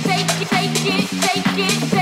take it, take it, take it.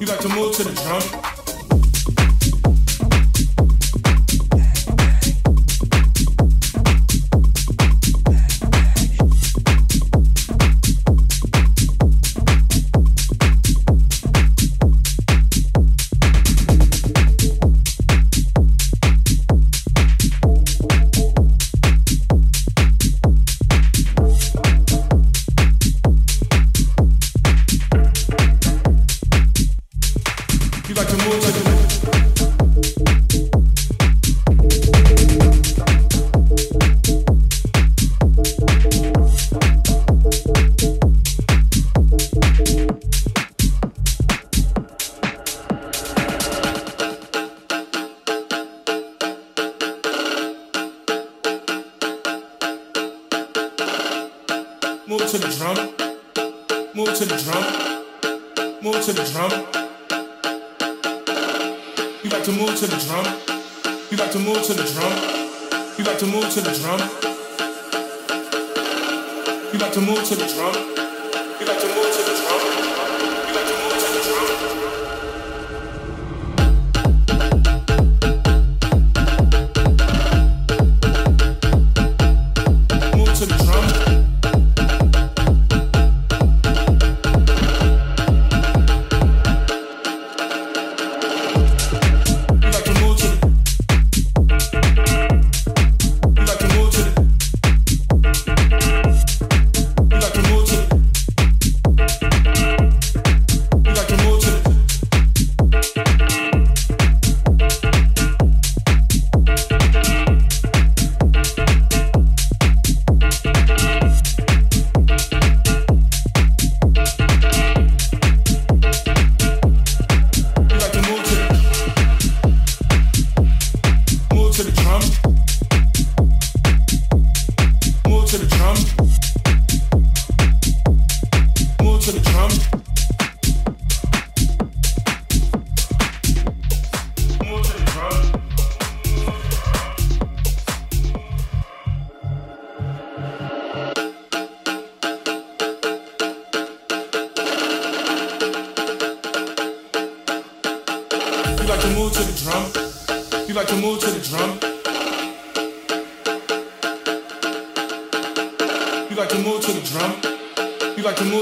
You got to move to the drum.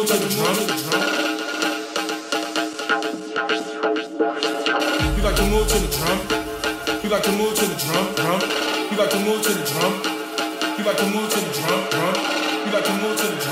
You like to move to the drum, drum. You like to move to the drum, drum. You like to move to the drum.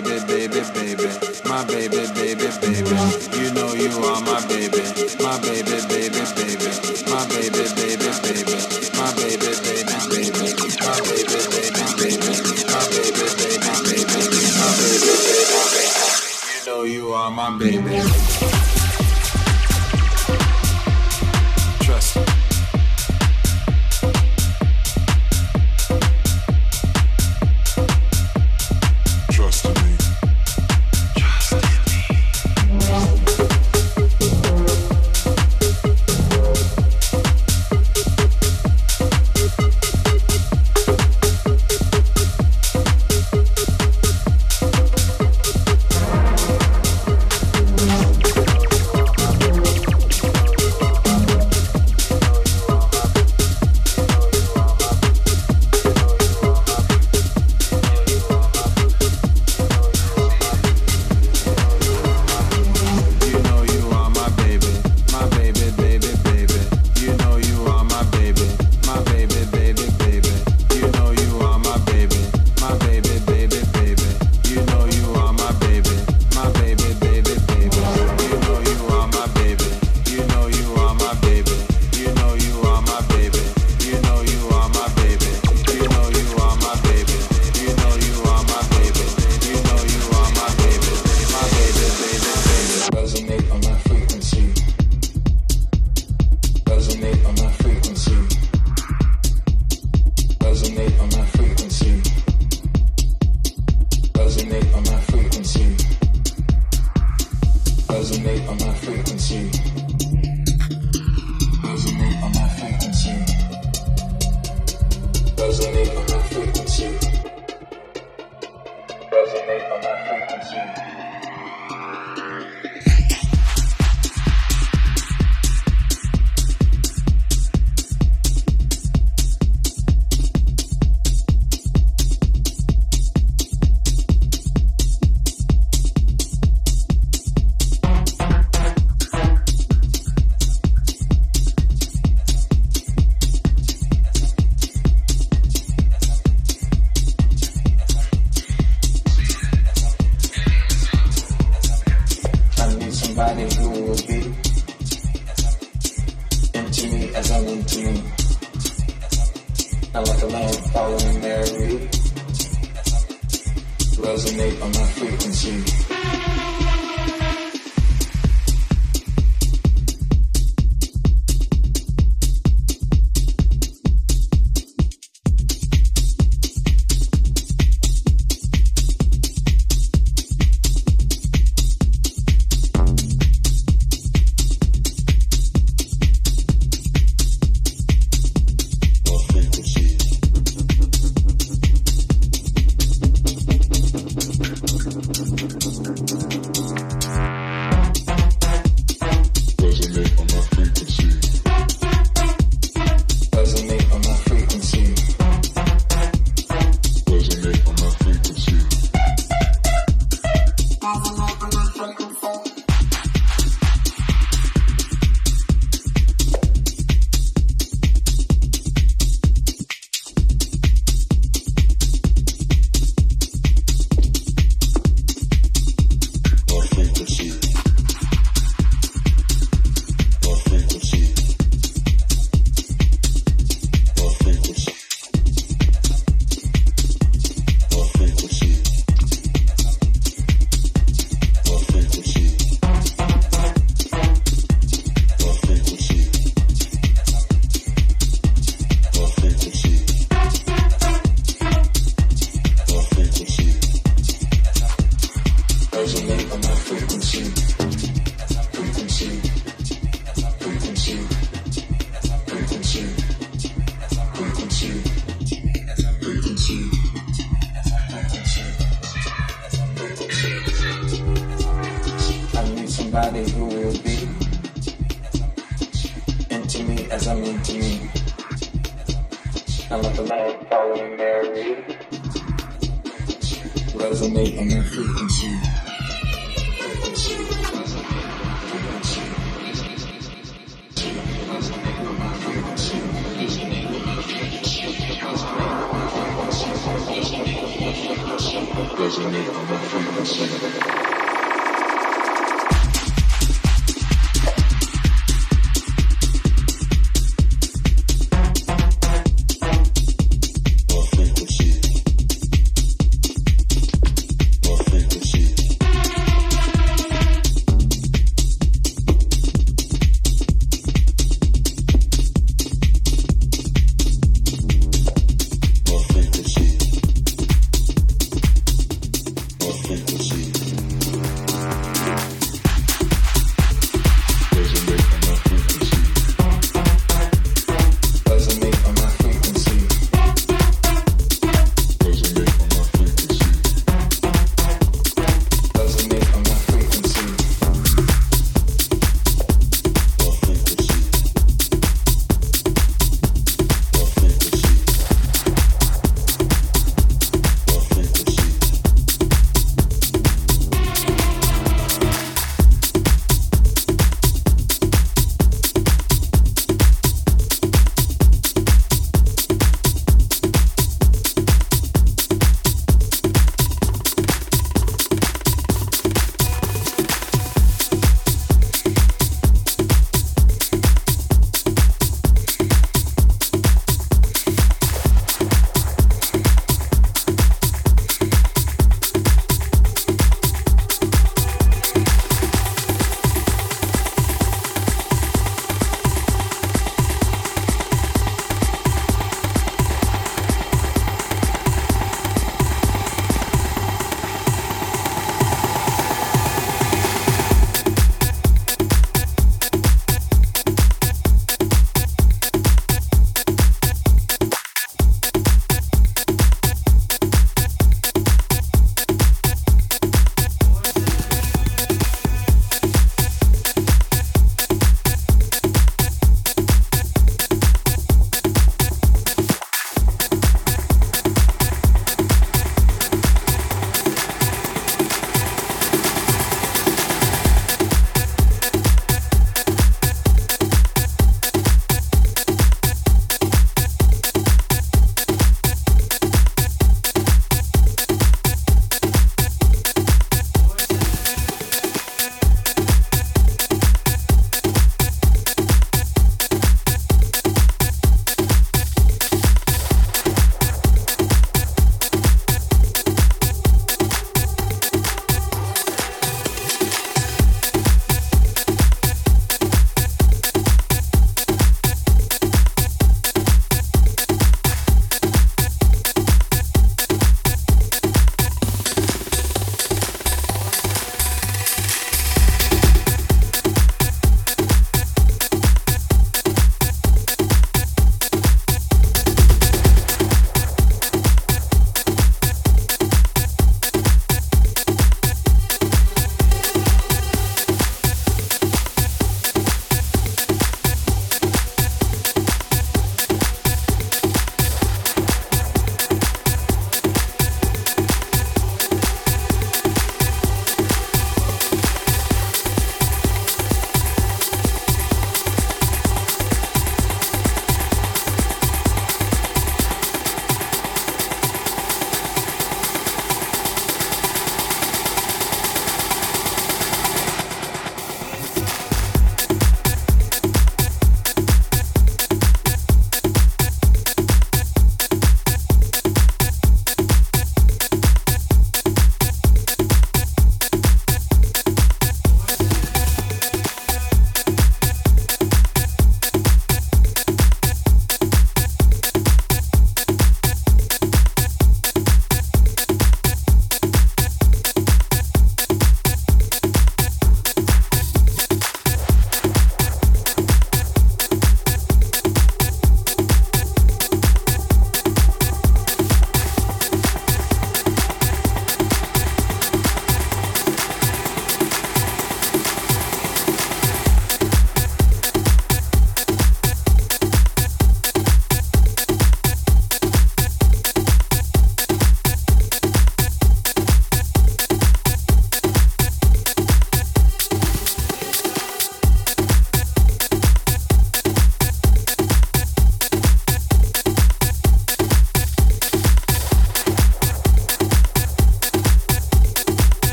baby, baby, baby, my baby, baby, baby. You know you are my baby, my baby, baby, baby, my baby, baby, baby, my baby, baby, baby, my baby, baby, baby, my baby, baby, baby, my baby, baby, baby. You know you are my baby. resonate on my frequency.